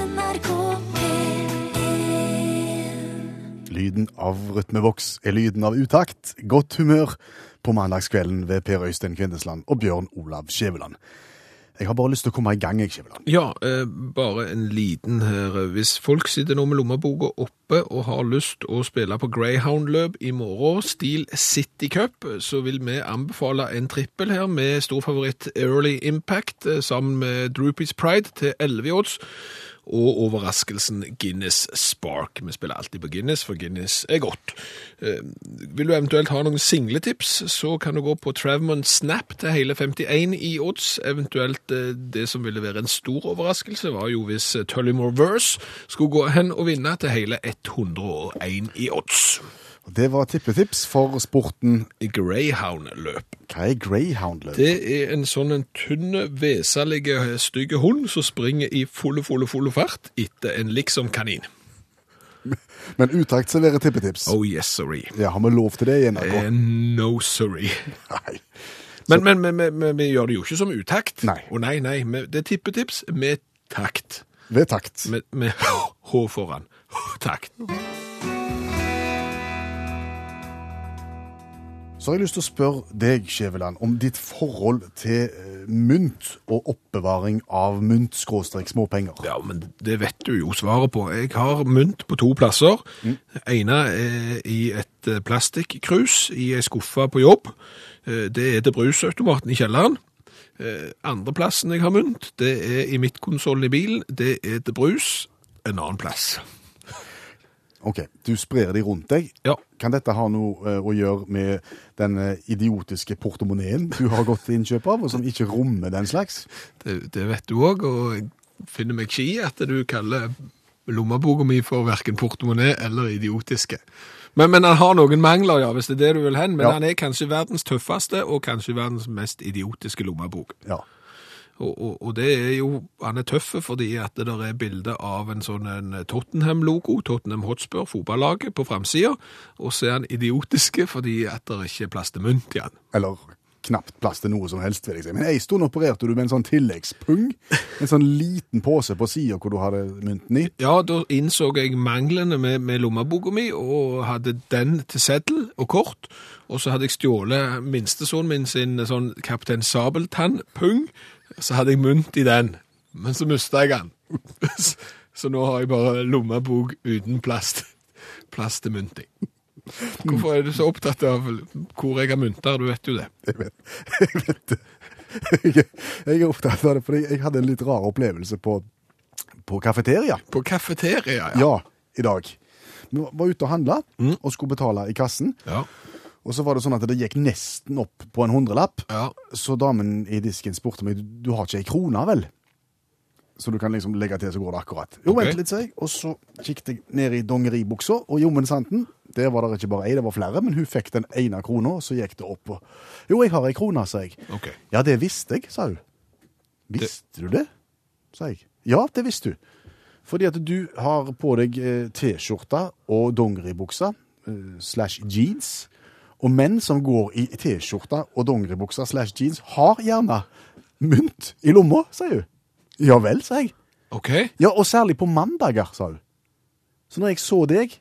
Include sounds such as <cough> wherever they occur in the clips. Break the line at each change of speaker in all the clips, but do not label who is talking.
NRK P1
Lyden av rytmeboks er lyden av utakt. Godt humør på mandagskvelden ved Per Øystein Kvindesland og Bjørn Olav Skjæveland. Jeg har bare lyst til å komme i gang, jeg, Skjæveland.
Ja, eh, bare en liten her. Hvis folk sitter nå med lommeboka oppe og har lyst å spille på Greyhound-løp i morgen, stil City Cup, så vil vi anbefale en trippel her med stor favoritt Early Impact eh, sammen med Droopies Pride til 11 odds. Og overraskelsen Guinness Spark. Vi spiller alltid på Guinness, for Guinness er godt. Eh, vil du eventuelt ha noen singletips, så kan du gå på Travmon Snap til hele 51 i odds. Eventuelt eh, det som ville være en stor overraskelse, var jo hvis eh, Tullymore Verse skulle gå hen og vinne til hele 101 i odds.
Det var tippetips for sporten
Greyhound-løp.
Hva er greyhound-løp?
Det er en sånn en tynn, veselig, stygge hund som springer i fulle, fulle, fulle fart etter en liksom kanin. <laughs>
Men utakt serverer tippetips.
Oh yes, sorry.
Ja, Har vi lov til det i NRK?
Eh, no sorry. <laughs>
Nei.
Men, men, men, men, men vi gjør det jo ikke som utakt.
Nei.
Oh, nei, nei, det er tippetips med takt.
Ved takt.
Med, med <laughs> H foran. Takt.
Så har jeg lyst til å spørre deg, Skjæveland, om ditt forhold til eh, mynt og oppbevaring av mynt-småpenger.
Ja, men det vet du jo svaret på. Jeg har mynt på to plasser. ene er i et eh, plastikkrus i ei skuffe på jobb. Eh, Det er til brusautomaten i kjelleren. Andreplassen Andre plassen jeg har mynt, det er i midtkonsollen i bilen. Det er til brus en annen plass.
Ok, du sprer de rundt deg.
Ja.
Kan dette ha noe eh, å gjøre med den eh, idiotiske portemoneen du har gått til innkjøp av, og som ikke rommer den slags?
Det, det vet du òg, og jeg finner meg ikke i at du kaller lommeboka mi for verken portemonee eller idiotiske. Men, men han har noen mangler, ja, hvis det er det du vil hen. Men
Ja.
han er kanskje verdens tøffeste og kanskje verdens mest idiotiske lommebok.
Ja.
Og, og, og det er jo, han er tøff fordi at det der er bilde av en sånn en Tottenham-logo, Tottenham Hotspur, fotballaget, på framsida. Og så er han idiotiske fordi at det ikke er plass til mynt i han.
Eller knapt plass til noe som helst, vil jeg si. Men en stund opererte du med en sånn tilleggspung. En sånn liten pose på sida hvor du hadde mynten i.
Ja, da innså jeg manglene med, med lommeboka mi, og hadde den til seddel og kort. Og så hadde jeg stjålet minstesønnen min sin sånn Kaptein Sabeltann-pung. Så hadde jeg mynt i den, men så mista jeg den. <laughs> Så nå har jeg bare lommebok uten plass, plast til mynt i. Hvorfor er du så opptatt av hvor jeg har mynter? Du vet jo det.
Jeg vet, jeg vet det. Jeg, jeg er opptatt av det, fordi jeg hadde en litt rar opplevelse på, på kafeteria.
På kafeteria, ja.
Ja, i dag. Vi var ute og handla og skulle betale i kassen.
Ja.
Og så var det sånn at det gikk nesten opp på en hundrelapp.
ja.
Så damen i disken spurte meg du har ikke ei krone, vel? Så du kan liksom legge til, så går det akkurat. Jo,
okay.
vent litt, sa jeg. Og så kikket jeg ned i dongeribuksa, og jommen santen, der var det ikke bare ei, det var flere, men hun fikk den ene krona, og så gikk det opp. Og, jo, jeg har ei krone, sa jeg.
Okay.
Ja, det visste jeg, sa hun. Visste du det? sa jeg. Ja, det visste du. Fordi at du har på deg eh, T-skjorta og dongeribuksa eh, slash jeans. Og menn som går i T-skjorte og dongeribukse slash jeans, har gjerne mynt i lomma, sier hun. Ja vel, sa jeg.
Ok.
Ja, og særlig på mandager, sa hun. Så når jeg så deg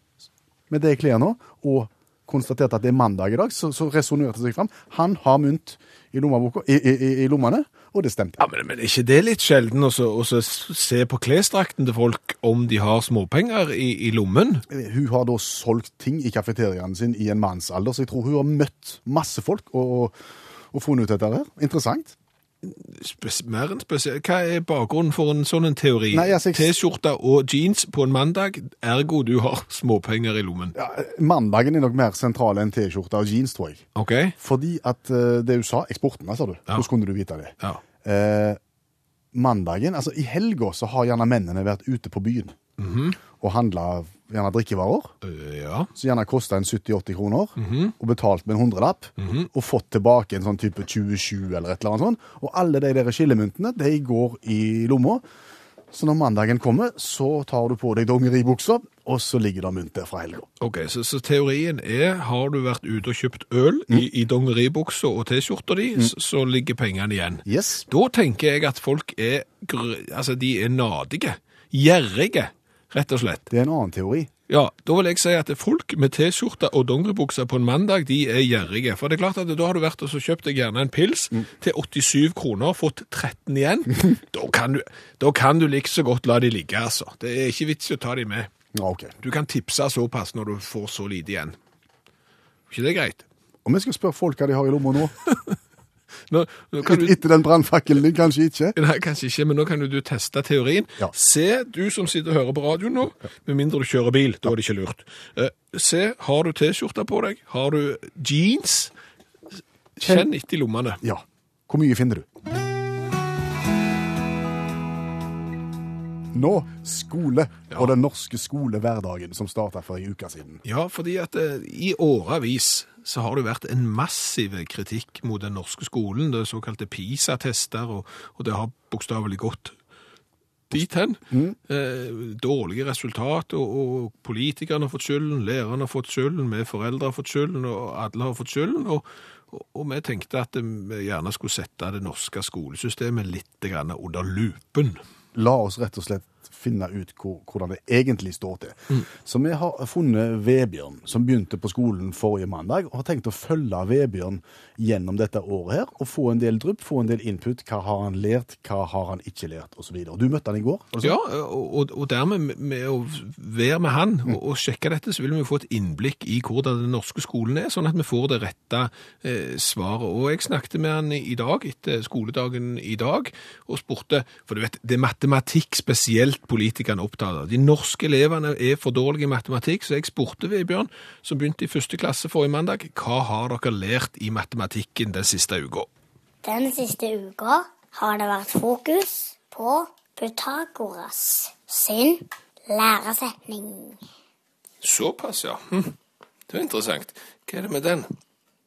med det klær nå, og konstaterte at det er mandag i dag, så, så resonnerte det seg fram. Han har mynt i, i, i, i, i lommene, og det stemte.
Ja, men, men er ikke det litt sjelden å så- å så se på klesdrakten til folk om de har småpenger i, i lommen?
Hun har da solgt ting i kafeteriaen sin i en mannsalder, så jeg tror hun har møtt masse folk og, og, og funnet ut dette her. Interessant.
Mer enn spesielt. Hva er bakgrunnen for en sånn en teori?
Altså, jeg-
T-skjorte og jeans på en mandag, ergo du har <laughs> småpenger i lommen.
Ja, mandagen er nok mer sentral enn T-skjorte og jeans, tror jeg.
Okay.
Fordi at eh, det du sa, eksporten, sa du.
Ja.
Hvordan kunne du vite det?
Ja.
Eh, mandagen, altså i helga så har gjerne mennene vært ute på byen og handla gjerne drikkevarer,
Øh, ja.
som gjerne kosta en 70-80 kroner, og betalt med en hundrelapp, og fått tilbake en sånn type 27 eller et eller annet sånt. Og alle de der skillemyntene, de går i lomma. Så når mandagen kommer, så tar du på deg dongeribuksa, og så ligger det mynt der fra helga.
Ok, så, så teorien er, har du vært ute og kjøpt øl i, i dongeribuksa og T-skjorta di, så, så ligger pengene igjen.
Yes.
Da tenker jeg at folk er, altså de er nadige. gjerrige, rett og slett.
Det er en annen teori.
Ja, da vil jeg si at folk med T-skjorte og dongeribukse på en mandag, de er gjerrige. For det er klart at da har du vært og så kjøpt deg gjerne en pils til 87 kroner, fått 13 igjen. <laughs> da, kan du, da kan du like så godt la de ligge, altså. Det er ikke vits i å ta de med.
Ja, ok.
Du kan tipse såpass når du får så lite igjen. Ikke det greit?
Og vi skal spørre folk hva de har i lomma nå? <laughs>
Nå, nå kan du...
Etter den brannfakkelen din, kanskje ikke? <laughs>
Nei, kanskje ikke, men nå kan du teste teorien.
Ja.
Se, du som sitter og hører på radioen nå, med mindre du kjører bil, da er det ikke lurt. Eh, se, har du T-skjorte på deg? Har du jeans? Kjenn etter i lommene.
Ja. Hvor mye finner du? Nå skole, og den norske skolehverdagen som starta for en uke siden.
Ja, fordi at eh, i åravis så har det vært en massiv kritikk mot den norske skolen, det er såkalte PISA-tester, og, og det har bokstavelig gått dit hen. Eh, dårlige resultat, og, og politikerne har fått skylden, lærerne har fått skylden, vi foreldre har fått skylden, og alle har fått skylden. Og, og, og vi tenkte at eh, vi gjerne skulle sette det norske skolesystemet litt under lupen.
La oss rett og slett finne ut hvor, hvordan det egentlig står til. Så vi har funnet Vebjørn, som begynte på skolen forrige mandag, og har tenkt å følge Vebjørn gjennom dette året her, og få en del drypp, få en del input. Hva har han lært, hva har han ikke lært, osv. Du møtte han i går? altså?
Ja, og, og- dermed med- å være med han og, og sjekke dette, så vil vi få et innblikk i hvordan den norske skolen er, sånn at vi får det rette eh, svaret. Og jeg snakket med han i dag, etter skoledagen i dag, og spurte, for du vet, det er matematikk spesielt politikerne er opptatt av. De norske elevene er for dårlige i matematikk, så jeg spurte Vebjørn, som begynte i første klasse forrige mandag, hva har dere lært i matematikken den siste uka?
Den siste uka har det vært fokus på Pythagoras sin læresetning.
Såpass, ja. Hm. Det er interessant. Hva er det med den?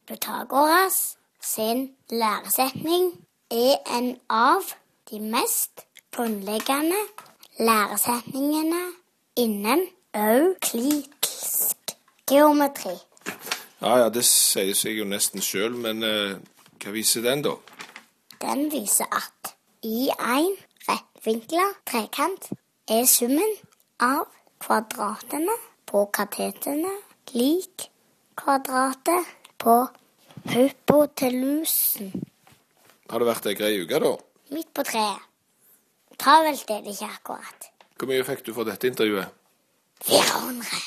Pythagoras sin læresetning er en av de mest grunnleggende læresetningene innen euklidsk geometri.
Ja, ja, det sier seg jo nesten sjøl, men eh, hva viser den, da?
Den viser at i en rettvinkla trekant er summen av kvadratene på katetene lik kvadratet på hypotelusen
Har det vært ei grei uke, da?
midt på treet. Travelt er det ikke akkurat.
Hvor mye fikk du for dette intervjuet?
400.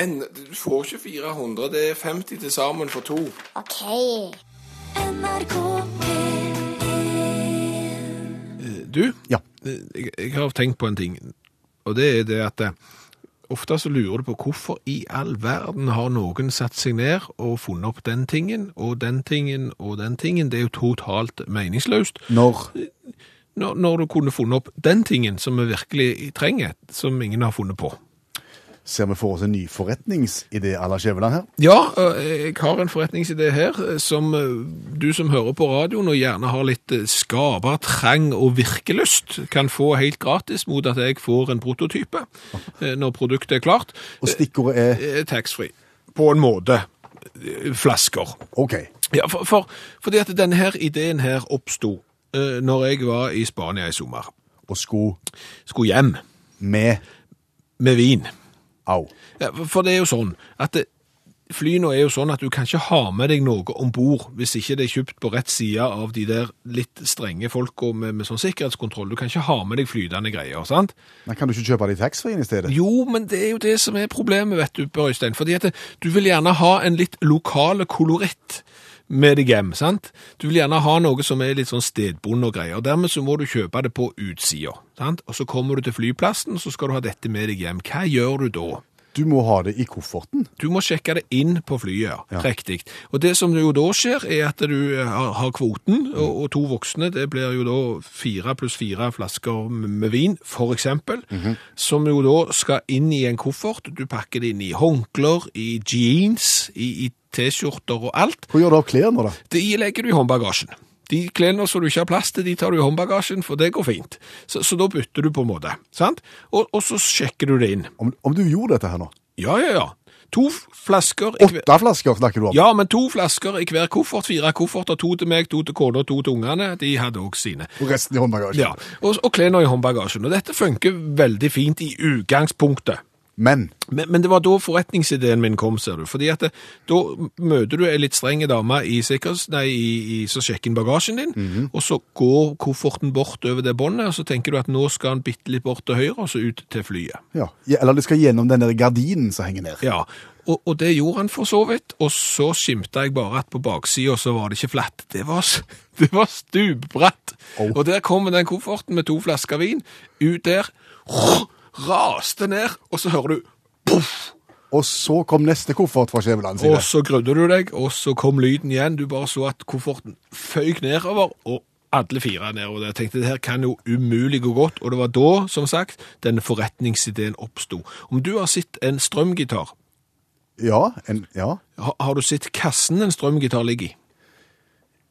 En, du får ikke 400, det er 50 til sammen for to.
OK.
NRK
Du,
Ja.
eh, jeg, jeg har tenkt på en ting, og det er det at eh, ofte så lurer du på hvorfor i all verden har noen satt seg ned og funnet opp den tingen, og den tingen, og den tingen. Det er jo totalt meningsløst.
Når
Når, du kunne funnet opp den tingen som vi virkelig trenger, som ingen har funnet på.
ser vi for oss en ny forretningsidé à la Skjæveland her?
Ja, øh, jeg har en forretningsidé her, øh, som øh, du som hører på radioen og gjerne har litt øh, skaper, trang og virkelyst, kan få helt gratis mot at jeg får en prototype <laughs> når produktet er klart.
Og stikkordet er
Taxfree. På en måte. Flasker.
OK.
Ja, for, for, fordi at denne her ideen her oppsto når jeg var i Spania i sommer.
Og skulle
Skulle hjem
med
med vin.
au.
Ja, for- det er jo sånn at det, fly nå er jo sånn at du kan ikke ha med deg noe om bord hvis ikke det er kjøpt på rett side av de der litt strenge folka med, med sånn sikkerhetskontroll. Du kan ikke ha med deg flytende greier, sant?
Men kan du ikke kjøpe det i taxfree-en i stedet?
Jo, men det er jo det som er problemet, vet du, Børøystein. Fordi at det, du vil gjerne ha en litt lokale koloritt med deg hjem, sant? Du vil gjerne ha noe som er litt sånn stedbonde og greier. Dermed så må du kjøpe det på utsida, sant? Og så kommer du til flyplassen, så skal du ha dette med deg hjem. Hva gjør du da?
Du må ha det i kofferten.
Du må sjekke det inn på flyet, ja. Riktig. Og det som jo da skjer, er at du har, har kvoten, og, og to voksne, det blir jo da fire pluss fire flasker med, vin, for eksempel, som jo da skal inn i en koffert. Du pakker det inn i håndklær, i jeans, i, i T-skjorter og alt.
Hvor gjør du av klærne, da?
De legger du i håndbagasjen. De klærne som du ikke har plass til, de tar du i håndbagasjen, for det går fint. Så, så da bytter du på en måte, sant? Og, og så sjekker du det inn.
Om, om du gjorde dette her nå?
Ja, ja, ja. To flasker i.
Åtte flasker snakker du om?
Ja, men to flasker i hver koffert. Fire kofferter. To til meg, to til kona, to til ungene. De hadde òg sine.
Og resten i håndbagasjen?
Ja, Og, og klærne i håndbagasjen. Og dette funker veldig fint i utgangspunktet.
Men
Men, men det var da forretningsideen min kom, ser du. Fordi at det, da møter du ei litt streng dame i sikkerhets... Nei, i, i, så sjekker inn bagasjen din, og så går kofferten bort over det båndet, og så tenker du at nå skal han bitte litt bort til høyre, og så ut til flyet.
ja. Eller det skal gjennom den der gardinen som henger ned.
Ja, og, og det gjorde han for så vidt, og så skimta jeg bare at på baksida så var det ikke flatt. Det var, <laughs> det var stupbratt.
Oh.
Og der kommer den kofferten med to flasker vin, ut der, raste ned, og så hører du poff!
Og så kom neste koffert fra Skjæveland side.
Og så grudde du deg, og så kom lyden igjen. Du bare så at kofferten føyk nedover, og alle fire nedover. Jeg tenkte det her kan jo umulig gå godt, og det var da, som sagt, denne forretningsideen oppsto. Om du har sett en strømgitar,
Ja, en, ja.
har, har du sett kassen en strømgitar ligger i?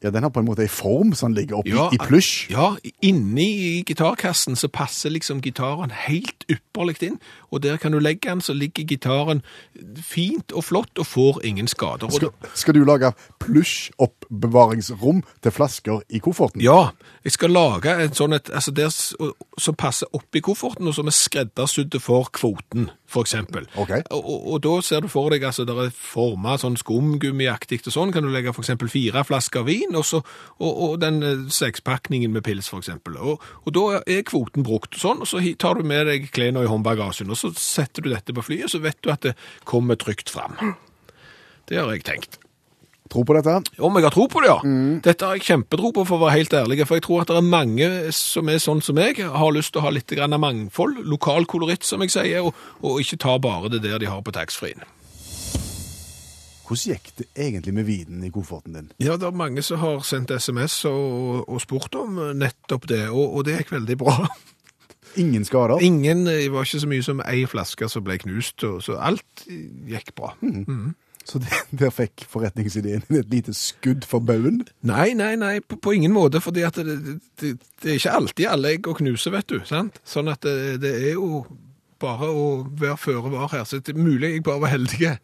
Ja, den har på en måte en form som ligger oppi
Ja,
i plysj.
Ja, inni gitarkassen så passer liksom gitaren helt ypperlig inn, og der kan du legge den, så ligger gitaren fint og flott og får ingen skader.
Skal, skal du lage plush-oppbevaringsrom til flasker i kofferten?
Ja, jeg skal lage en sånn et, altså der, som passer oppi kofferten, og som er skreddersydde for kvoten, for eksempel.
Okay.
Og, og, og da ser du for deg, altså, det er formet sånn skumgummiaktig og sånn, kan du legge for eksempel fire flasker vin, og, så, og, og den eh, sekspakningen med pils, for eksempel. Og da er kvoten brukt sånn, og så tar du med deg klærne i håndbagasjen, og så setter du dette på flyet, så vet du at det kommer trygt fram. Det har jeg tenkt.
Tro på dette?
Om jeg har tro på det, ja. Dette har jeg kjempetro på, for å være helt ærlig. For jeg tror at det er mange som er sånn som meg, har lyst til å ha litt grann mangfold, lokal koloritt, som jeg sier, og, og ikke ta bare det der de har på taxfree-en.
Hvordan gikk det egentlig med vinen i kofferten din?
Ja, det er mange som har sendt SMS og, og spurt om nettopp det, og, og det gikk veldig bra.
Ingen skader?
Ingen, det var ikke så mye som ei flaske som ble knust, så alt gikk bra.
Så <laughs> der fikk forretningsideen et lite skudd for baugen?
Nei, nei, nei, på, på ingen måte, at det, det, det er ikke alltid alle egg å knuse, vet du, sant? Sånn at det, det er jo bare å være føre var her, så det er mulig jeg bare var heldig.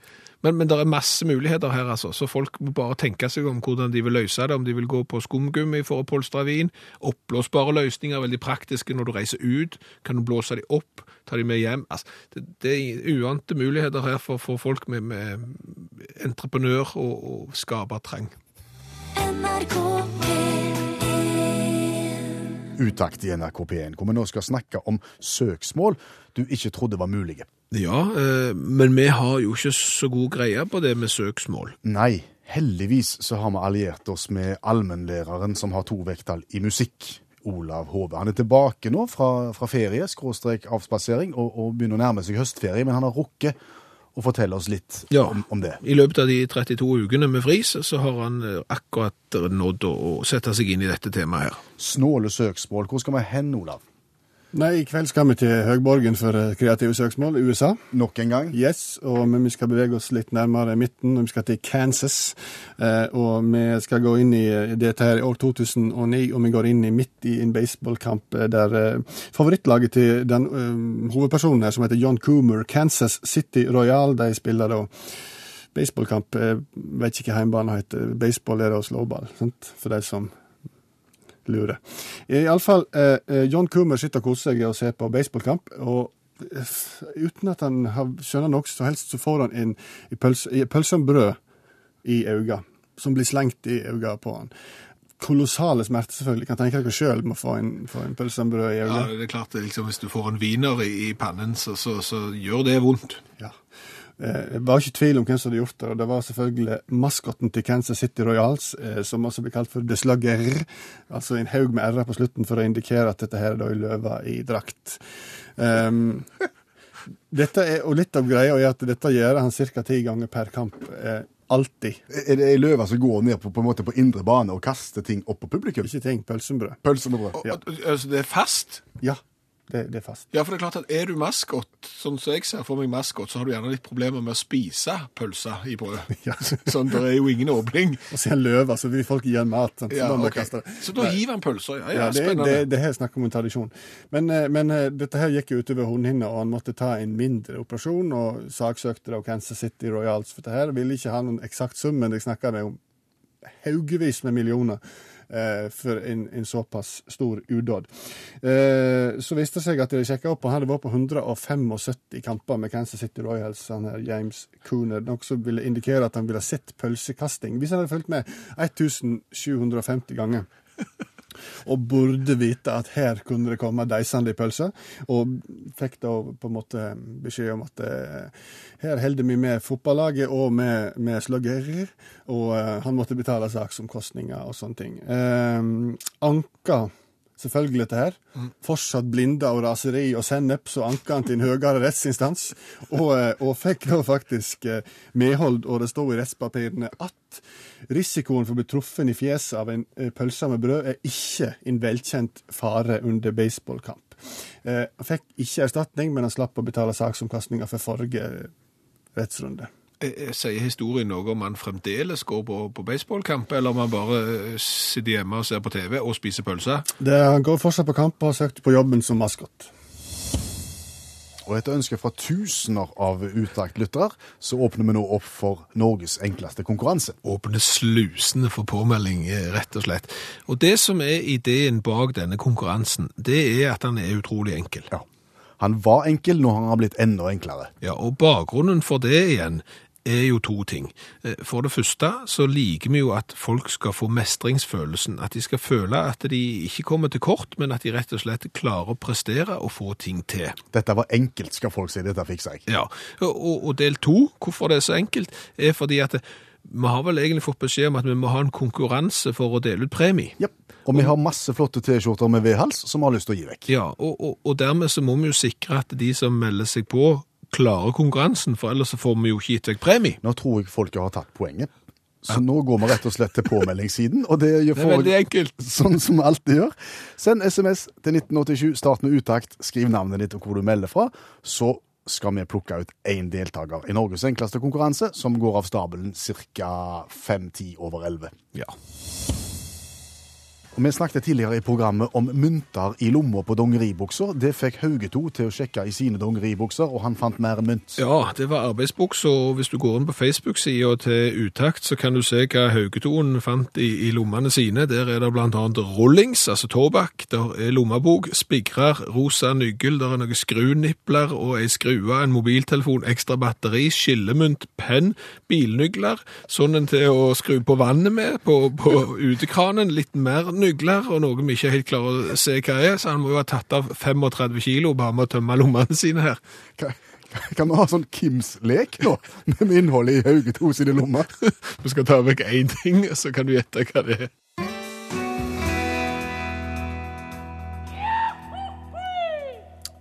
Men, men det er masse muligheter her, altså, så folk må bare tenke seg om hvordan de vil løse det, om de vil gå på skumgummi for å polstre vin, oppblåsbare løsninger, veldig praktiske når du reiser ut, kan du blåse de opp, ta de med hjem. Altså, det, det er uante muligheter her for, for folk med, med entreprenør og, og skapertrang.
NRK P1
Utakt i NRK P1, hvor vi nå skal snakke om søksmål du ikke trodde var mulige.
Ja, eh, men vi har jo ikke så god greie på det med søksmål.
Nei, heldigvis så har vi alliert oss med allmennlæreren som har to vekttall i musikk. Olav Hove. Han er tilbake nå fra, fra ferie, skråstrek avspasering, og, og begynner å nærme seg høstferie, men han har rukket å fortelle oss litt
Ja.
om, om det.
I løpet av de 32 ukene med fris, så har han eh, akkurat nådd å sette seg inn i dette temaet her.
Snåle søksmål. Hvor skal vi hen, Olav?
Nei, i kveld skal vi til Høgborgen for eh, kreative søksmål, USA.
Nok en gang?
Yes, og vi skal bevege oss litt nærmere midten, og vi skal til Kansas. Eh, og vi skal gå inn i eh, dette her i år 2009, og vi går inn i midt i en baseballkamp der favorittlaget til den hovedpersonen her, som heter John Coomer, Kansas City Royal, de spiller da baseballkamp. Jeg vet ikke hva hjemmebane heter. Baseball er da slåball, sant? for de som lurer. Iallfall, eh, eh, John Coomer sitter og koser seg og ser på baseballkamp. og eh, Uten at han skjønner noe som helst, så får han en, pølse, med brød i øynene, som blir slengt i øynene på han. Kolossale smerter, selvfølgelig. Kan tenke dere sjøl med å få en, få en pølse med brød i
Ja, det er klart, liksom, Hvis du får en wiener i, i pannen, så, så, så gjør det vondt.
Ja. Eh, Det var ikke tvil om hvem som hadde gjort det, og det var selvfølgelig maskotten til Kansas City Royals, eh, som også blir kalt for The Slugger, altså en haug med r-er på slutten for å indikere at dette her er da en løve i drakt. Um, dette er, og litt av greia er at dette gjør han ca. ti ganger per kamp. Eh, alltid.
Er det ei løve som går ned på, på, en måte på indre bane og kaster ting opp på publikum?
Ikke ting. Pølsebrød.
Pølse med brød.
Og, og, altså, det er fast.
Ja. Det, det er fast.
Ja, for det er klart at er du maskot, sånn som jeg ser for meg maskot, så har du gjerne litt problemer med å spise pølser i brød. <laughs>
Ja,
Sånn, det er jo ingen åpning.
og så er han løv, så vil folk gi han mat. Sant?
Ja,
da må
ok.
jeg kaste det.
Så da hiver han pølser. Ja, ja,
Ja, det,
spennende.
det, det her er snakk om en tradisjon. Men, eh, men eh, dette her gikk jo utover hornhinna, og han måtte ta en mindre operasjon, og saksøkte da Kansas City Royals for dette her. Ville ikke ha noen eksakt sum, men jeg snakka det om haugevis med millioner for en, en såpass stor udåd. Eh, så viste det seg at de sjekka opp, og han hadde vært på 175 kamper med Kansas City Royals, han her James Cooner, noe som ville indikere at han ville sett pølsekasting. Hvis han hadde fulgt med 1750 ganger. Og burde vite at her kunne det komme deisende i pølser. Og fikk da på en måte beskjed om at eh, her holder vi med fotballaget og med, med slaggerer. Og eh, han måtte betale saksomkostninger og sånne ting. Eh, anka selvfølgelig dette her. Fortsatt blinda og raseri og sennep, så anka han til en høyere rettsinstans. Og, eh, og fikk da faktisk eh, medhold, og det står i rettspapirene at risikoen for å bli truffet i fjeset av en eh, pølse med brød er ikke en velkjent fare under baseballkamp. Han fikk ikke erstatning, men han slapp å betale saksomkastninger for forrige rettsrunde.
Eh, eh, Sier historien noe om han fremdeles går på, på baseballkamp, eller om han bare eh, sitter hjemme og ser på TV og spiser pølser?
Det, han går fortsatt på kamp og har søkt på jobben som maskot.
Og etter ønske fra tusener av uttaktlyttere, så åpner vi nå opp for Norges enkleste konkurranse.
Åpne slusene for påmelding, rett og slett. Og det som er ideen bak denne konkurransen, det er at han er utrolig enkel.
Ja. Han var enkel, nå har han blitt enda enklere.
Ja, og bakgrunnen for det igjen er jo to ting. Eh, For det første så liker vi jo at folk skal få mestringsfølelsen, at de skal føle at de ikke kommer til kort, men at de rett og slett klarer å prestere og få ting til.
Dette var enkelt, skal folk si. Dette fikser jeg.
Ja, og, og del to, hvorfor det er så enkelt, er fordi at vi har vel egentlig fått beskjed om at vi må ha en konkurranse for å dele ut premie.
Ja, Og vi har masse flotte T-skjorter med V-hals som vi har lyst til å gi vekk.
Ja, og, og, og dermed så må vi jo sikre at de som melder seg på, klarer konkurransen, for ellers får vi jo ikke gitt deg premie.
Nå tror jeg folket har tatt poenget. Så nå går vi rett og slett til påmeldingssiden, og det
Det er veldig enkelt.
sånn som vi alltid gjør. Send SMS til 1987, start med uttakt, skriv navnet ditt og hvor du melder fra. Så skal vi plukke ut én deltaker i Norges enkleste konkurranse, som går av stabelen ca. 5-10 over 11.
Ja.
Og Vi snakket tidligere i programmet om mynter i lomma på dongeribukser. Det fikk Haugeto til å sjekke i sine dongeribukser, og han fant mer mynt.
Ja, det var arbeidsbuksa, og hvis du går inn på Facebook-sida til Utakt, så kan du se hva Haugetoen fant i, i lommene sine. Der er det annet rullings, altså tobakk, der er lommebok, spigrer, rosa nygel, der er noen skrunipler og ei skrue, en mobiltelefon, ekstra batteri, skillemynt, penn, bilnygler, sånn en til å skru på vannet med på, på utekranen, litt mer nygler, og noe vi ikke helt klarer å se hva er, så han må jo ha tatt av 35 kilo bare med å tømme lommene sine her.
Kan, kan vi ha sånn Kims-lek nå, med innholdet i Haugeto sine lommer? <laughs>
Du skal ta vekk én ting, så kan du gjette hva det er.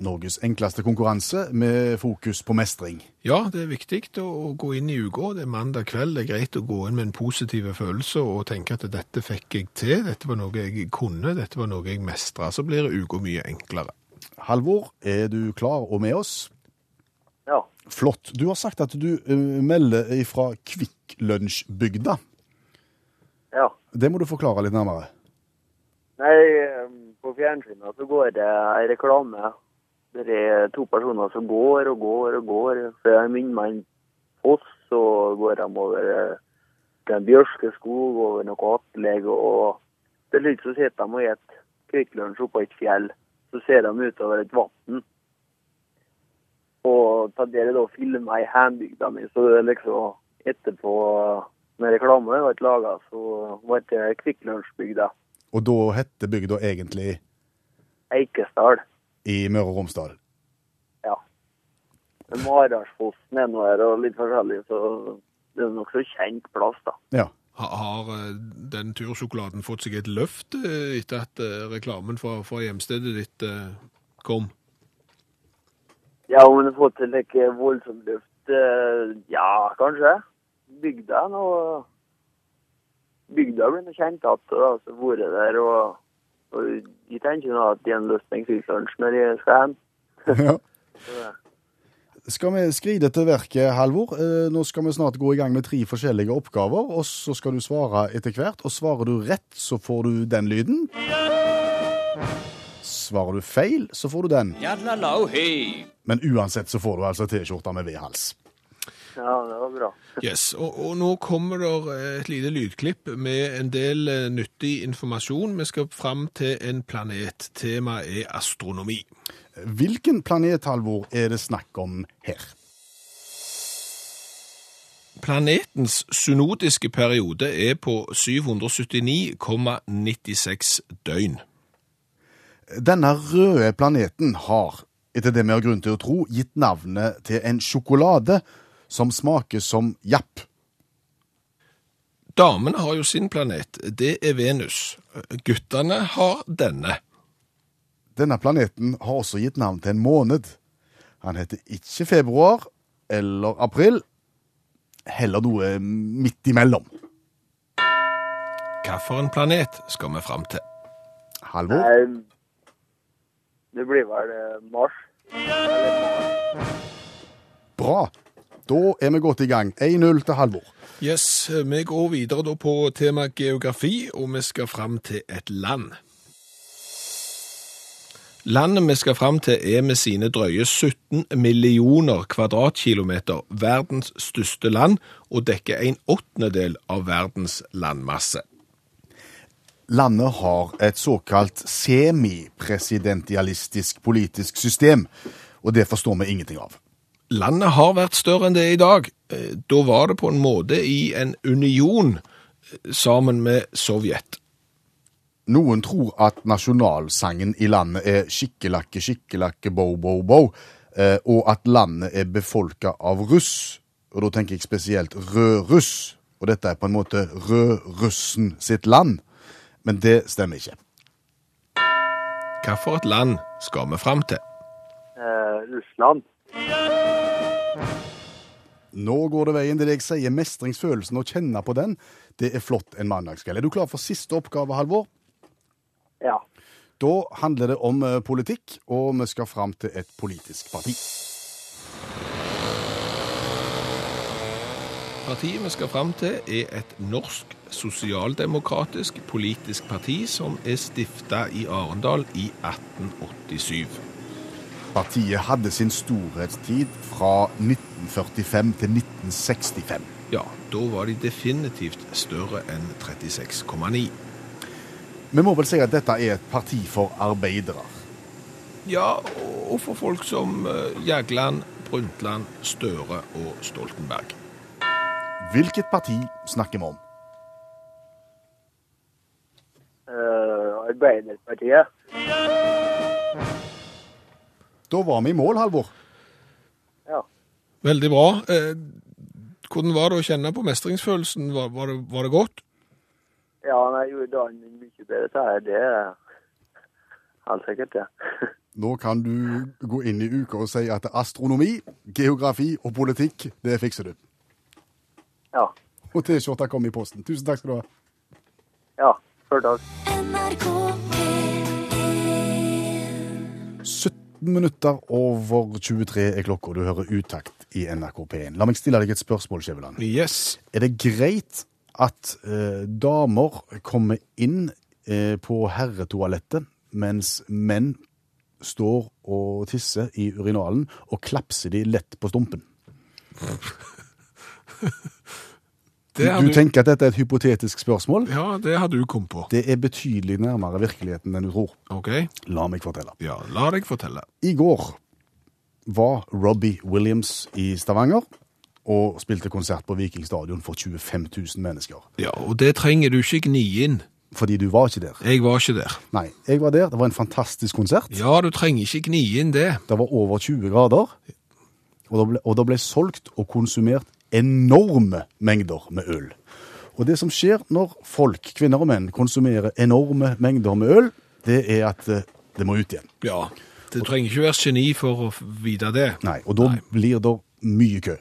Norges enkleste konkurranse med fokus på mestring.
Ja, det er viktig å gå inn i uka. Det er mandag kveld. Det er greit å gå inn med en positiv følelse og tenke at dette fikk jeg til. Dette var noe jeg kunne. Dette var noe jeg mestra. Så blir uka mye enklere.
Halvor, er du klar og med oss?
Ja.
Flott. Du har sagt at du eh, melder fra Kvikk Lunsj-bygda.
ja.
Det må du forklare litt nærmere.
Nei, eh, på fjernsynet så går det ei reklame. Det er to personer som går og går og går. Så jeg minner meg en foss, så går de over en den bjørske skog, over noe atleg, og til slutt så sitter de og spiser Kvikk Lunsj oppå et fjell. Så ser de utover et vann. Og ta dere å filme i hjembygda mi, så det er liksom etterpå, når reklame ble laga, så ble det Kvikk Lunsj-bygda.
Og da heter bygda egentlig
Eikesdal.
I Møre og Romsdal.
Ja. Men Maraldsfossen er nå her, og litt forskjellig, så det er nok så kjent plass, da.
Ja.
Har eh, den tursjokoladen fått seg et løft eh, etter at eh, reklamen fra, fra hjemstedet ditt kom?
Ja, om den har fått til et voldsomt luft, eh, ja, kanskje. Bygda er noe Bygda blir kjent igjen, og altså vært der og, og de tenker jo at Lunsj når de skal hjem. <laughs>
Ja. Skal vi skride til verket, Halvor? Eh, Nå skal vi snart gå i gang med tre forskjellige oppgaver, og så skal du svare etter hvert. Og svarer du rett, så får du den lyden. Svarer du feil, så får du den. Men uansett så får du altså T-skjorta med V-hals.
Ja, det var bra.
Yes, og, og nå kommer det et lite lydklipp med en del eh, nyttig informasjon. Vi skal fram til en planet. Temaet er astronomi.
Hvilken planet, Halvor, er det snakk om her?
Planetens synodiske periode er på 779,96 døgn.
Denne røde planeten har, etter det vi har grunn til å tro, gitt navnet til en sjokolade som smaker som japp.
Damene har jo sin planet, det er Venus. Guttene har denne.
Denne planeten har også gitt navn til en måned. Han heter ikke februar eller april, heller noe midt imellom.
Hvilken planet skal vi fram til?
Halvor?
Nei, det blir vel eh, Mars. Eller Mars.
Bra. Da er vi godt i gang. 1-0 til Halvor.
Yes, vi går videre da på tema geografi, og vi skal fram til et land. Landet vi skal fram til er med sine drøye 17 millioner kvadratkilometer verdens største land, og dekker en åttendedel av verdens landmasse.
Landet har et såkalt semipresidentialistisk politisk system, og det forstår vi ingenting av.
Landet har vært større enn det er i dag. Eh, Da var det på en måte i en union eh, sammen med Sovjet.
Noen tror at nasjonalsangen i landet er skikkelakke, skikkelakke, bo, bo, bow, eh, og at landet er befolka av russ. Og da tenker jeg spesielt rødruss. Og dette er på en måte rødrussen sitt land. Men det stemmer ikke.
Hvilket land skal vi fram til?
Eh, Russland.
Nå går det veien til det jeg sier. Mestringsfølelsen, å kjenne på den, det er flott en mandagskveld. Er du klar for siste oppgave, Halvor?
Ja.
Da handler det om eh, politikk, og vi skal fram til et politisk parti.
Partiet vi skal fram til er et norsk sosialdemokratisk politisk parti som er stifta i Arendal i 1887.
Partiet hadde sin storhetstid fra 1945 til 1965.
Ja, da var de definitivt større enn 36,9.
Vi må vel si at dette er et parti for arbeidere.
Ja, og for folk som eh, Jagland, Brundtland, Støre og Stoltenberg.
Hvilket parti snakker vi om?
Uh, Arbeiderpartiet.
Da var vi i mål, Halvor.
Ja.
Veldig bra. Eh, hvordan var det å kjenne på mestringsfølelsen? Var, var, det, var det, godt?
Ja, nei, jo, da er det mye bedre. Så er det helt sikkert, det. Ja. <laughs>
Nå kan du gå inn i uka og si at astronomi, geografi og politikk, det fikser du.
Ja.
Og T-skjorta kom i posten. Tusen takk skal du ha.
Ja, sjøl takk.
17 18 minutter over 23 er klokka, og du hører utakt i NRK P1. La meg stille deg et spørsmål, Skjæveland.
Yes.
Er det greit at eh, damer kommer inn eh, på herretoalettet, mens menn står og tisser i urinalen, og klapser de lett på stumpen? <laughs> Du, tenker at dette er et hypotetisk spørsmål?
ja, det har du kommet på.
Det er betydelig nærmere virkeligheten enn du tror.
Ok,
La meg fortelle.
ja, la deg fortelle.
I går var Robbie Williams i Stavanger og spilte konsert på Viking stadion for 25 000 mennesker.
Ja, og det trenger du ikke gni inn.
Fordi du var ikke der.
Jeg var ikke der.
Nei, jeg var der. Det var en fantastisk konsert.
Ja, du trenger ikke gni inn det.
Det var over 20 grader. Og det ble, og det ble solgt og konsumert enorme mengder med øl. Og det som skjer når folk, kvinner og menn, konsumerer enorme mengder med øl, det er at eh, det må ut igjen.
Ja, du trenger ikke være geni for å vite det.
Nei, og da
Nei.
blir det mye kø.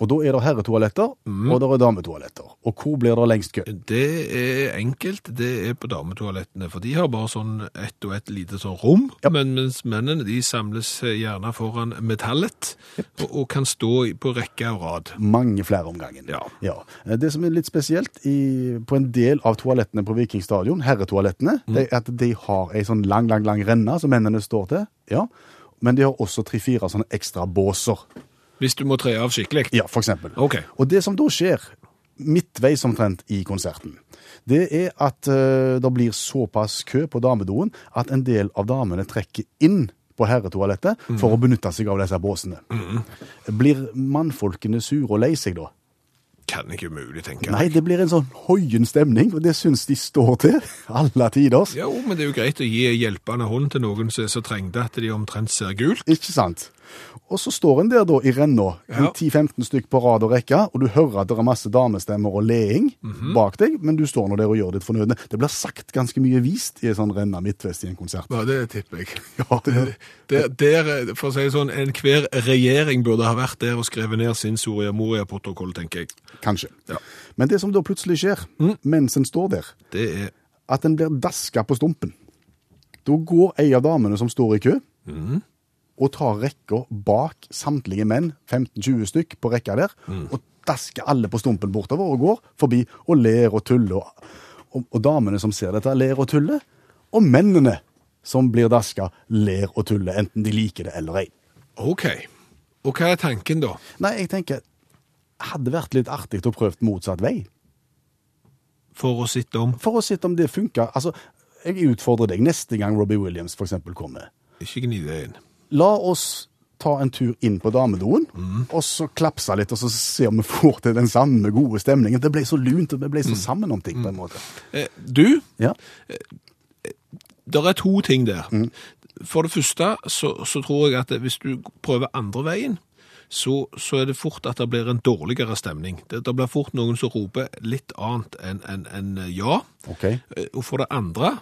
Og da er det herretoaletter,
Mm.
og det er dametoaletter. Og hvor blir det lengst kø?
Det er enkelt, det er på dametoalettene, for de har bare sånn ett og ett lite sånn rom,
Ja.
men mens mennene de samles gjerne foran metallet og, og kan stå på rekke og rad.
Mange flere om gangen.
Ja.
Det som er litt spesielt i, på en del av toalettene på Viking stadion, herretoalettene,
Mm.
det er at de har ei sånn lang, lang, lang renne som mennene står til. Ja. Men de har også tre-fire sånne ekstra båser.
Hvis du må tre av skikkelig.
Ja, for eksempel.
Ok.
Og det som da skjer, midtveis omtrent i konserten, det er at uh, det blir såpass kø på damedoen at en del av damene trekker inn på herretoalettet for å benytte seg av disse båsene. Blir mannfolkene sure og lei seg da?
Kan ikke umulig tenke.
Nei, det blir en sånn hoien stemning, og det syns de står til. <laughs> Alle tiders.
Jo, men det er jo greit å gi hjelpende hånd til noen som er så trengte at de omtrent ser gult.
Ikke sant? Og så står en der da i renna,
Ja.
10-15 stykk på rad og rekke, og du hører at det er masse damestemmer og leing
Mhm.
bak deg, men du står nå der og gjør ditt fornødne. Det blir sagt ganske mye vist i en sånn renna midtvest i en konsert.
Ja, det tipper jeg. <laughs>
Ja, det,
det, der, for å si sånn, enhver regjering burde ha vært der og skrevet ned sin Soria Moria-protokoll, tenker jeg.
kanskje.
Ja.
Men det som da plutselig skjer, mens en står der,
Det er
at en blir daska på stumpen. Da går ei av damene som står i kø, og tar rekka bak samtlige menn, 15-20 stykk på rekka der, og dasker alle på stumpen bortover og går forbi og ler og tuller. Og, og, og damene som ser dette, ler og tuller, og mennene som blir daska, ler og tuller, enten de liker det eller ei.
OK. Og hva er tanken da?
Nei, jeg tenker, hadde vært litt artig å prøve motsatt vei.
For å sitte om?
For å sitte om det funka. Altså, jeg utfordrer deg neste gang Robbie Williams for eksempel kommer.
Ikke gni det inn.
La oss ta en tur inn på damedoen, og så klapse litt, og så se om vi får til den samme gode stemningen. Det ble så lunt, og vi ble så sammen om ting på en måte.
Eh, du,
Ja,
det er to ting der. For det første så, så tror jeg at hvis du prøver andre veien, så, så er det fort at det blir en dårligere stemning. Det, det blir fort noen som roper litt annet enn en, en ja.
ok.
Eh, Og for det andre,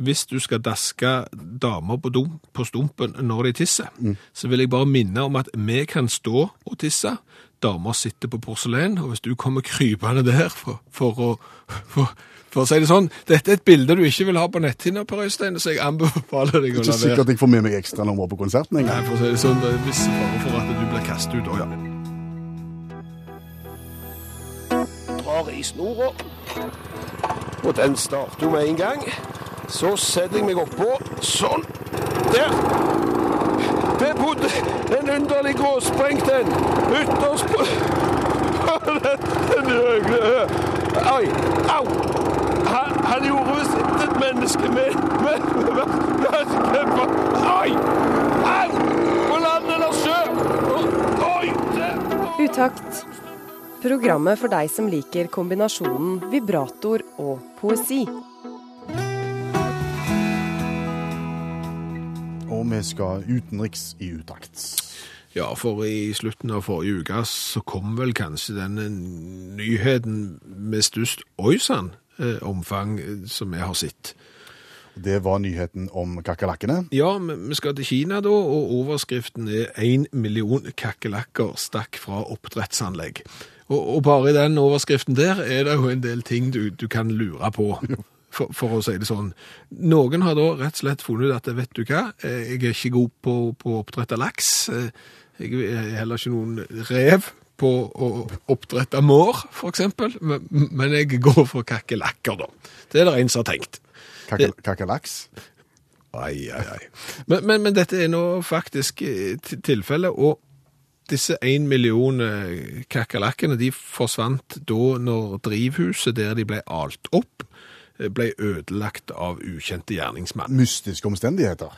hvis du skal daske damer på, dum, på stumpen når de tisser, så vil jeg bare minne om at vi kan stå og tisse, damer sitter på porselen, og hvis du kommer krypende der for, for å for, for å si det sånn, dette er et bilde du ikke vil ha på netthinna, Per Øystein, så jeg anbefaler deg å
Ikke
la være.
sikkert jeg får med meg ekstra nummer på konserten
Nei,
engang.
for å si det sånn, det er en viss fare for at du blir kastet ut. Å ja.
drar i snora. Og den starter jo med en gang. Så setter jeg meg oppå. Sånn. Der. Det bodde en underlig gråsprengt en. Ytterst på Den <laughs> høye Oi. Au. Han, han gjorde visst et menneske med med- med- med- Oi! Au! På land eller sjø! Oi!
Utakt. Programmet for deg som liker kombinasjonen vibrator og poesi.
Og vi skal utenriks i utakt.
Ja, for i slutten av forrige uke så kom vel kanskje denne nyheten med størst oi sann eh, omfang eh, som vi har sett.
Det var nyheten om kakerlakkene.
Ja, vi skal til Kina da, og overskriften er 'Én million kakerlakker stakk fra oppdrettsanlegg». Og, og bare i den overskriften der er det jo en del ting du, du kan lure på, for, for å si det sånn. Noen har da rett og slett funnet ut at, vet du hva, eh, jeg er ikke god på, på oppdrette laks, eh, jeg er heller ikke noen rev på å oppdrette mår, eksempel, men, men jeg går for kakerlakker da. Det er det en som har tenkt.
Kaker, kakerlaks.
Ai, ai, ai. Men, men, men dette er nå faktisk eh, tilfellet, og disse en million eh, kakerlakkene, de forsvant da når drivhuset der de ble alt opp, eh, ble ødelagt av ukjente gjerningsmann.
Mystiske omstendigheter.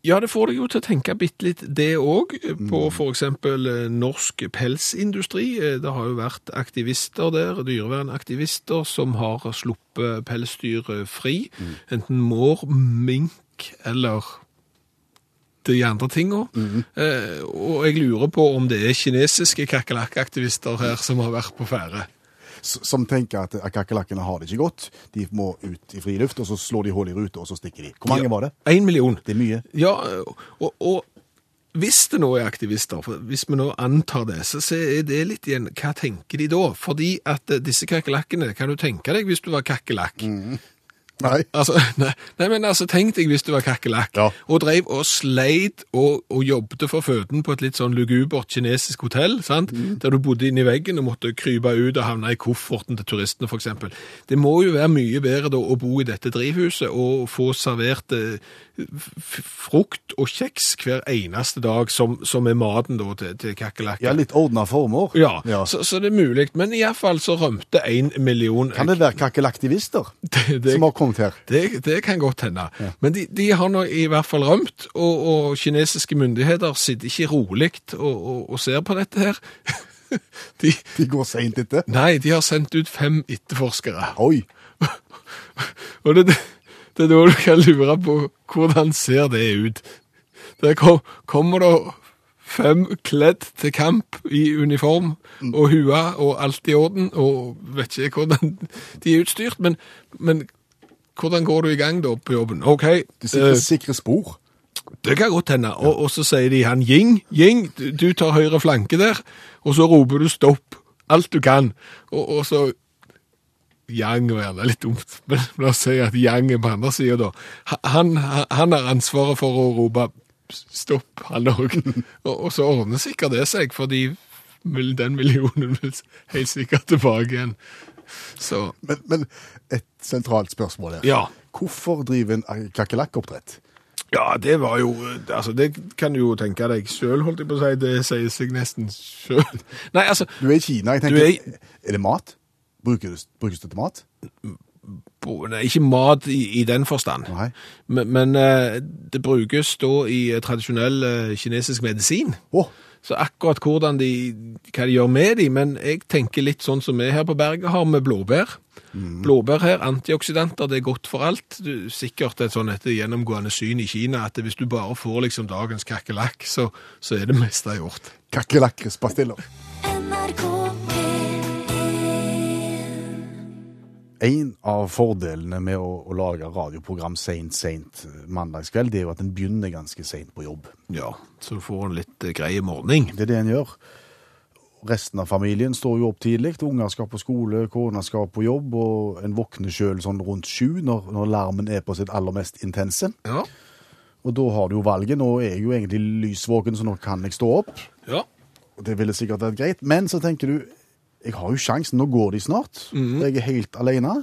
Ja, det får deg jo til å tenke bitte litt det òg, på for eksempel eh, norsk pelsindustri. Eh, Det har jo vært aktivister der, dyrevernaktivister, som har sluppet pelsdyr eh, fri. Enten mår, mink eller de andre tinga. Eh, og jeg lurer på om det er kinesiske kakerlakkaktivister her som har vært på ferde.
Som tenker at kakerlakkene har det ikke godt. De må ut i friluft, og så slår de hull i ruta, og så stikker de. Hvor mange var det?
Én million.
Det er mye.
Ja, og, og hvis det nå er aktivister, for hvis vi nå antar det, så, er det litt igjen, hva tenker de da? Fordi at eh, disse kakerlakkene, kan du tenke deg hvis du var kakkelakk?
Nei.
Altså, <laughs> nei, nei, men altså, tenk deg hvis du var kakerlakk
Ja.
og drev og sleit og, og jobbet for føden på et litt sånn lugubert kinesisk hotell, sant? der du bodde inni veggen og måtte krype ut og havne i kofferten til turistene, eksempel. Det må jo være mye bedre da å bo i dette drivhuset og få servert eh, frukt og kjeks hver eneste dag, som, som er maten da til, til kakkelakken.
Ja, litt ordna former.
Ja,
Ja.
Så, så det er mulig, men i hvert fall så rømte en million
Kan det være <laughs>
det,
som har kommet her?
det, det kan godt hende. Men de, de har nå i hvert fall rømt, og, og kinesiske myndigheter sitter ikke rolig og, og, og ser på dette her. <laughs> De,
De går seint etter.
nei, de har sendt ut fem etterforskere.
Oi. <laughs>
Og det, det er da du kan lure på hvordan ser det ut. Der kom, kommer det fem kledd til kamp i uniform og hua og alt i orden, og vet ikke hvordan de er utstyrt, men, men hvordan går du i gang da på jobben? Ok,
De sikre,
uh,
sikre spor.
det kan godt hende. Og, og så sier de han Ying, Ying, du, du tar høyre flanke der, og så roper du stopp. Alt du kan. Og, og så Yang var gjerne litt dumt, men la oss si at Yang er på andre sida, da. Han, han har ansvaret for å rope stopp, han òg. <laughs> Og, og så ordner sikkert det seg, fordi den millionen vil helt sikkert tilbake igjen. Så
Men, men et sentralt spørsmål her.
ja.
Hvorfor driver en kakerlakkoppdrett?
Ja, det var jo Altså, det kan du jo tenke deg sjøl, holdt jeg på å si. Det sier seg nesten sjøl. <laughs> Nei, altså
Du er i Kina. jeg tenker,
Du er
er, det mat? Bruker det, brukes det til mat?
nei, Ikke mat i, i den forstand.
Nei.
Men, men eh, det brukes da i eh, tradisjonell eh, kinesisk medisin.
Oh.
Så akkurat hvordan de, hva de gjør med de, men jeg tenker litt sånn som vi her på berget har med blåbær. Blåbær her, antioksidanter, det er godt for alt. Du, sikkert et sånn et gjennomgående syn i Kina at hvis du bare får liksom dagens kakerlakk, så, så er det meste gjort.
kakerlakkrispastiller. En av fordelene med å, å lage radioprogram seint, seint mandagskveld, det er jo at en begynner ganske seint på jobb.
Ja, så du får en litt eh, grei morgen.
Det er det en gjør. Resten av familien står jo opp tidlig. Unger skal på skole, kona skal på jobb, og en våkner sjøl sånn rundt sju når, når larmen er på sitt aller mest intense.
Ja.
Og da har du jo valget. Nå er jeg jo egentlig lysvåken, så nå kan jeg stå opp.
ja.
Det ville sikkert vært greit. Men så tenker du, jeg har jo sjansen, nå går de snart. Jeg er helt alene.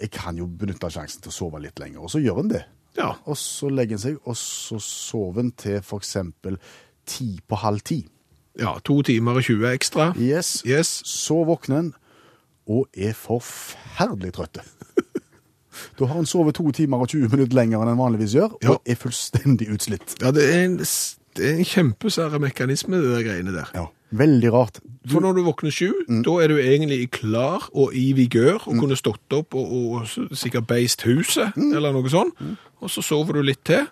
Jeg kan jo benytte sjansen til å sove litt lenger, og så gjør en det.
Ja.
Og så legger en seg, og så sover en til eksempel ti på halv ti.
ja. To timer og 20 ekstra.
Yes.
Yes.
Så våkner en og er forferdelig trøtte. <laughs> Da har en sovet to timer og 20 minutter lenger enn en vanligvis gjør,
Ja.
og er fullstendig utslitt.
Ja, det er en, det er en kjempesære mekanisme, det der greiene der.
Ja, Veldig rart.
For når du våkner sju, da er du egentlig klar og i vigør og kunne stått opp og, og sikkert beist huset, eller noe sånt. Og så sover du litt til,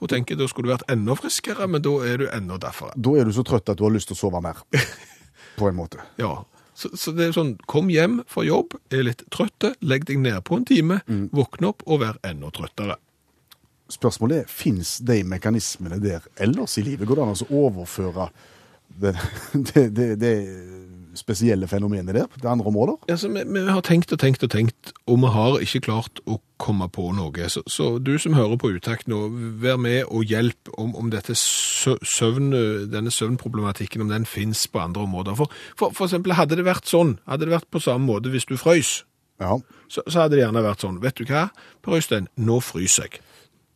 og tenker da skulle du vært enda friskere, men da er du enda derfor.
Da er du så trøtt at du har lyst til å sove mer. <laughs> På en måte.
Ja, så, så det er sånn, kom hjem fra jobb, er litt trøtte, legg deg ned på en time, våkne opp og vær enda trøttere.
Spørsmålet er, fins de mekanismene der ellers i livet? Går det an å overføre det, det, det, det spesielle fenomenet der på andre områder?
Altså, vi, vi har tenkt og tenkt og tenkt, og vi har ikke klart å komme på noe. Så, så du som hører på Utakt nå, vær med og hjelp om, om dette søvn, denne søvnproblematikken, om den finnes på andre områder. For, for, for eksempel, hadde det vært sånn, hadde det vært på samme måte hvis du frøys,
Ja.
så, så hadde det gjerne vært sånn, vet du hva, Per Øystein, nå fryser jeg.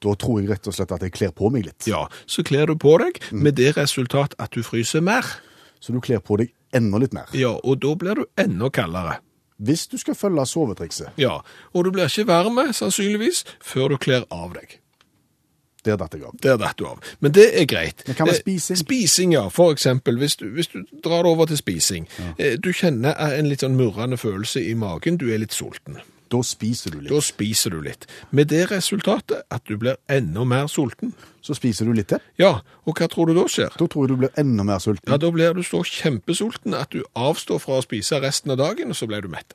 Da tror jeg rett og slett at jeg kler på meg litt.
Ja, så kler du på deg, med det resultat at du fryser mer.
Så du kler på deg enda litt mer.
Ja, og da blir du enda kaldere.
Hvis du skal følge sovetrikset.
Ja, og du blir ikke varme, sannsynligvis, før du kler av deg.
Der datt jeg av.
Der datt du av. Men det er greit.
Men hva med
Eh,
spising?
Spising, ja. For eksempel, hvis du, hvis du drar over til spising. Ja. Du kjenner en litt sånn murrende følelse i magen, du er litt sulten.
Da spiser du litt.
Da spiser du litt. Med det resultatet at du blir enda mer sulten.
Så spiser du litt til.
Ja, og hva tror du da skjer?
Da tror jeg du blir enda mer sulten.
Ja, da blir du så kjempesulten at du avstår fra å spise resten av dagen, og så blir du mett.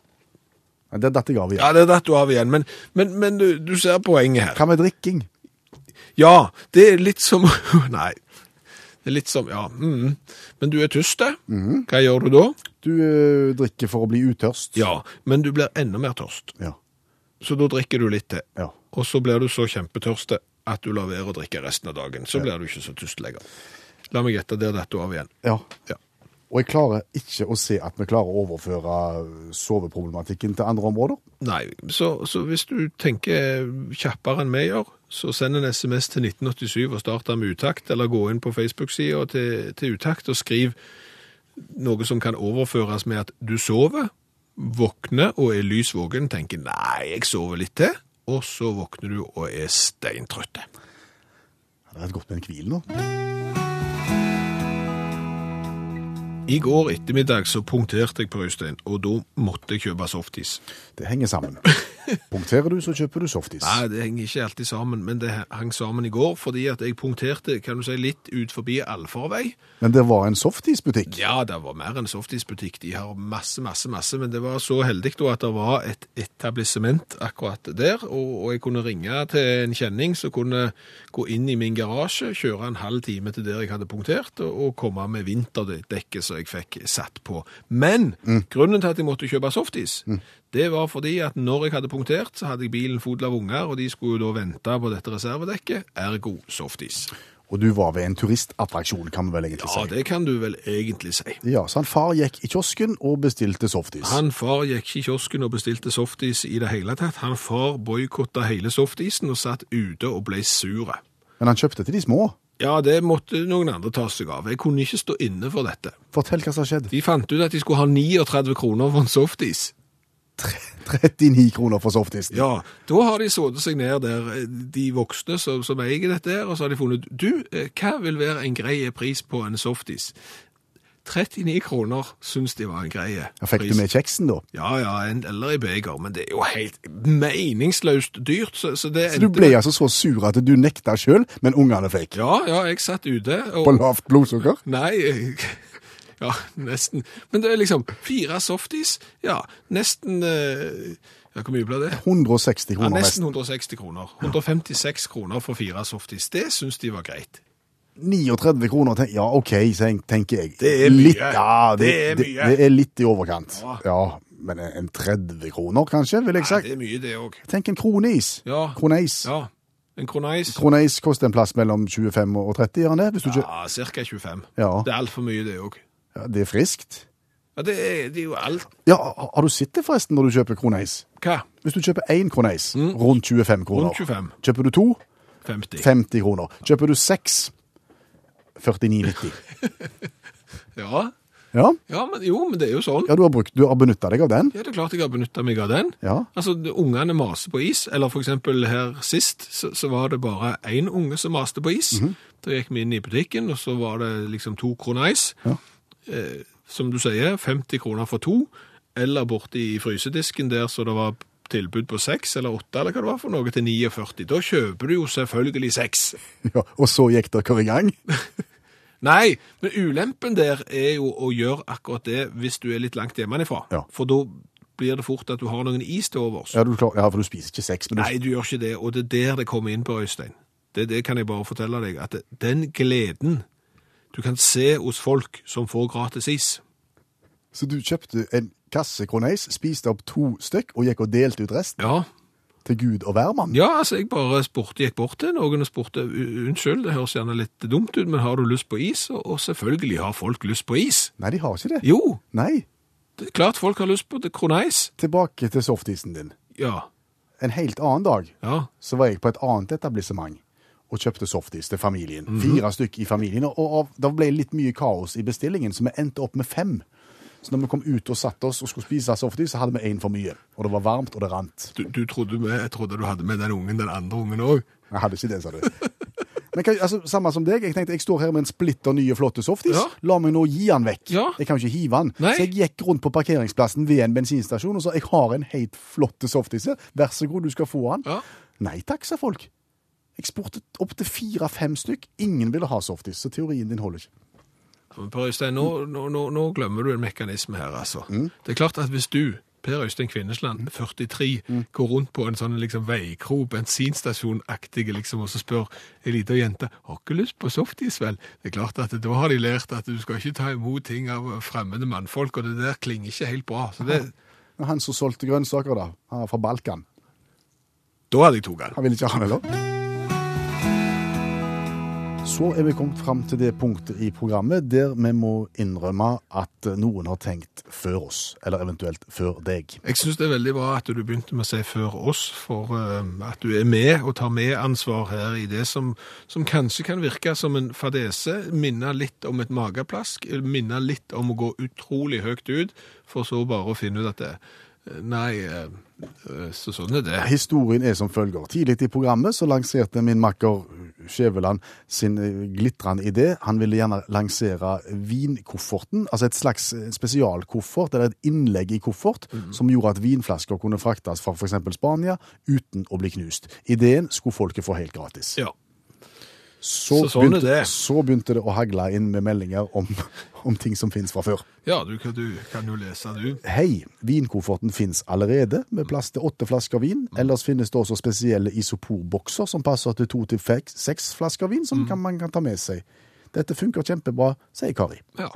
Ja, det datt jeg av igjen.
Ja, det datt du av igjen, men, men, men du, du ser poenget her.
Hva med drikking?
Ja, det er litt som <laughs> Nei. Det er litt som, ja, mm. Men du er tyst, hva gjør du da?
Du eh, drikker for å bli utørst.
Ja, men du blir enda mer tørst.
Ja.
Så da drikker du litt til.
Ja.
Og så blir du så kjempetørst at du lar være å drikke resten av dagen. Så blir du ikke så tørst lenger. La meg gjette, der detter du av igjen.
ja.
Ja.
Og jeg klarer ikke å se at vi klarer å overføre soveproblematikken til andre områder.
Nei, så, så hvis du tenker kjappere enn vi gjør, så send en SMS til 1987 og start med utakt, eller gå inn på Facebook-sida til, til utakt og skriv noe som kan overføres med at du sover, våkner og er lys våken, tenker nei, jeg sover litt til, og så våkner du og er steintrøtte.
Det er godt med en hvil nå.
I går ettermiddag så punkterte jeg på Øystein, og da måtte jeg kjøpe softis.
Det henger sammen. <laughs> Punkterer du, så kjøper du softis.
Nei, det henger ikke alltid sammen, men det hang sammen i går fordi at jeg punkterte, kan du si, litt ut forbi allfarvei.
Men det var en softisbutikk.
Ja, det var mer enn softisbutikk. De har masse, masse, masse, men det var så heldig da at det var et etablissement akkurat der, og, og jeg kunne ringe til en kjenning som kunne gå inn i min garasje, kjøre en halv time til der jeg hadde punktert, og, og komme med vinterdekket som jeg fikk satt på. Men grunnen til at jeg måtte kjøpe softis, det var fordi at når jeg hadde punktert, så hadde jeg bilen full av unger, og de skulle jo da vente på dette reservedekket, ergo softis.
Og du var ved en turistattraksjon, kan vi vel egentlig si?
Ja, det kan du vel egentlig si.
Ja, så han far gikk i kiosken og bestilte softis.
Han far gikk i kiosken og bestilte softis i det hele tatt. Han far boikotta hele softisen og satt ute og ble sure.
Men han kjøpte til de små.
Ja, det måtte noen andre ta seg av. Jeg kunne ikke stå inne for dette.
Fortell hva som har skjedd.
De fant ut at de skulle ha 39 kroner for en softis.
39 kroner for softisen.
Ja, da har de satt seg ned der, eh, de voksne som, som eier dette her, og så har de funnet, du, eh, hva vil være en grei pris på en softis? 39 kroner synes de var en grei
Ja, Fikk du med kjeksen da?
Ja, ja, en, eller i beger, men det er jo helt meningsløst dyrt, så, så det
Så du ble altså så sur at du nekta sjøl, men ungene fikk?
Ja, ja, jeg satt ute, og...
På lavt blodsukker?
Nei, ja, nesten. Men det er liksom fire softis, ja, nesten, eh, ja, hvor mye ble det?
160 kroner
Ja,
nesten.
160 kroner. 156 kroner for fire softis. Det synes de var greit.
39 kroner, tenk, ja ok, tenker jeg.
Det er mye.
Litt, ja, det,
Det er mye.
det er litt i overkant.
Ja.
Ja, men en 30 kroner kanskje, vil jeg sagt.
Ja, det er mye det også.
Tenk en kronis.
Ja.
Kroneis.
Ja, en kroneis.
Kroneis koster en plass mellom 25 og 30, gjør han det?
Ja, cirka 25.
Ja.
Det er alt for mye det også.
Ja, det er friskt.
Ja, det er, det er jo alt.
Ja, har- du sett det forresten når du kjøper kroneis?
Hva?
Hvis du kjøper én kroneis, rundt 25 kroner.
Mm. Rundt 25.
Kjøper du to,
50.
50 kroner. Kjøper du seks, 49,90. <laughs>
Ja.
Ja,
ja, men jo, men det er jo sånn.
ja du har, brukt, du har benytta deg av den.
Ja, det er klart jeg har benyttet meg av den.
Ja.
Altså, ungene maser på is, eller for eksempel her sist, så, så var det bare én unge som maste på is.
Mhm.
Da gikk vi inn i butikken, og så var det liksom to kroner is.
Ja.
Eh, som du sier, 50 kroner for to, eller borte i frysedisken der så det var tilbud på seks eller åtte, eller hva det var for noe, til 49. Da kjøper du jo selvfølgelig seks. <laughs>
ja. Og så gikk dere i gang. <laughs>
Nei, men ulempen der er jo å gjøre akkurat det hvis du er litt langt hjemmefra.
Ja.
For da blir det fort at du har noen is til overs.
Ja, ja, for du spiser ikke seks, men du
Nei, du gjør ikke det, og det er der det kommer inn på, Øystein. Det, det kan jeg bare fortelle deg, at den gleden du kan se hos folk som får gratis is.
Så du kjøpte en kasse kroneis, spiste opp to stykk og gikk og delte ut resten
Ja,
til Gud og hvermann?
ja altså jeg bare spurte, gikk bort til noen og spurte, unnskyld, det høres gjerne litt dumt ut, men har du lyst på is? Og, selvfølgelig har folk lyst på is.
Nei, de har ikke det.
Jo,
Nei.
det er klart folk har lyst på det kroneis.
Tilbake til softisen din.
Ja,
En helt annen dag
ja,
så var jeg på et annet etablissement og kjøpte softis til familien. Fire stykk i familien. Og, og da ble litt mye kaos i bestillingen, så vi endte opp med fem. Så når vi kom ut og satte oss og skulle spise softis, så hadde vi én for mye. Og det var varmt, og det rant.
du, du trodde med, jeg trodde du hadde med den ungen, den andre ungen også.
Jeg hadde ikke det, sa du. <laughs> Men altså, Samme som deg. Jeg tenkte jeg står her med en splitter nye, flotte softis.
Ja.
La meg nå gi han vekk.
Ja.
Jeg kan jo ikke hive han.
Nei.
Så jeg gikk rundt på parkeringsplassen ved en bensinstasjon og sa jeg har en helt flott softis her. Vær så god, du skal få han.
Ja.
Nei takk, sa folk. Jeg spurte opp til fire-fem stykk. Ingen ville ha softis, så teorien din holder ikke.
Per Øystein, nå, nå, nå, glemmer du en mekanisme her, altså. Det er klart at hvis du Per Øystein Kvinnesland, 43, går rundt på en sånn liksom veikro, bensinstasjon-aktig, liksom, og så spør ei lita jente har ikke lyst på softis, vel? Det er klart at da har de lært at du skal ikke ta imot ting av fremmede mannfolk, og det der klinger ikke helt bra. Så det,
Han som solgte grønnsaker, da. Han fra Balkan.
da hadde jeg tatt den.
Han ville ikke ha det, da. Så er vi kommet fram til det punktet i programmet der vi må innrømme at noen har tenkt før oss, eller eventuelt før deg.
Jeg syns det er veldig bra at du begynte med å si før oss, for eh, at du er med og tar med ansvar her i det som, som kanskje kan virke som en fadese, minne litt om et mageplask, minne litt om å gå utrolig høyt ut, for så bare å finne ut at det Nei, eh, eh, så sånn er det.
Historien er som følger. Tidlig i programmet så lanserte min makker Skjæveland sin eh, glitrende idé. Han ville gjerne lansere vinkofferten, altså et slags spesialkoffert, eller et innlegg i koffert, som gjorde at vinflasker kunne fraktes fra f.eks. Spania uten å bli knust. Ideen skulle folket få helt gratis.
Ja.
Så,
Så sånn
begynte,
det.
så begynte det å hagle inn med meldinger om, <laughs> om ting som finnes fra før.
Ja, du, kan- du kan jo lese, du.
Hei, vinkofferten finnes allerede, med plass til åtte flasker vin. Ellers finnes det også spesielle isoporbokser som passer til to til seks flasker vin, som kan, man kan ta med seg. Dette funker kjempebra, sier Kari.
Ja.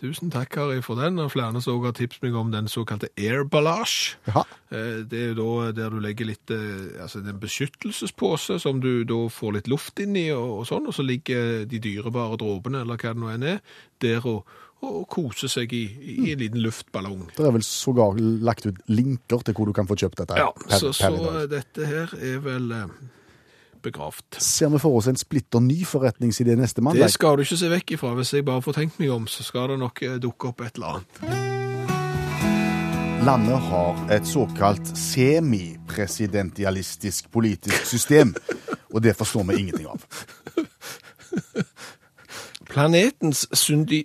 Tusen takk, Kari, for den. Og flere som har tipset meg om den såkalte air ballage.
Ja.
Eh, Det er jo da der du legger litt eh, altså en beskyttelsespose som du da får litt luft inn i, og, og sånn, og så ligger de dyrebare dråpene, eller hva det nå enn er, der og, og koser seg i, i en liten luftballong.
Det er vel sågar lagt ut linker til hvor du kan få kjøpt dette.
Ja,
per-
så,
per
så dette her er vel eh, begravd.
Ser vi for oss en splitter ny forretningsidé neste mandag?
Det skal du ikke se vekk ifra. Hvis jeg bare får tenkt meg om, så skal det nok eh, dukke opp et eller annet.
Landet har et såkalt semipresidentialistisk politisk system, og det forstår vi ingenting av.
Planetens syndig...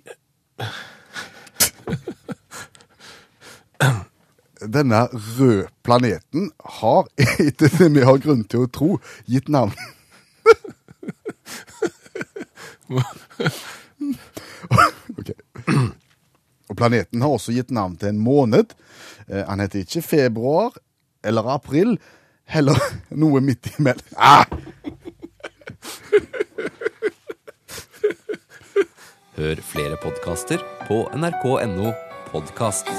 Denne røde planeten har, <laughs> etter det vi har grunn til å tro, gitt navn <laughs> okay. Og planeten har også gitt navn til en måned. Eh, Han heter ikke februar eller april, heller <laughs> noe midt imellom. Ah!
Hør flere podkaster på nrk.no podkast.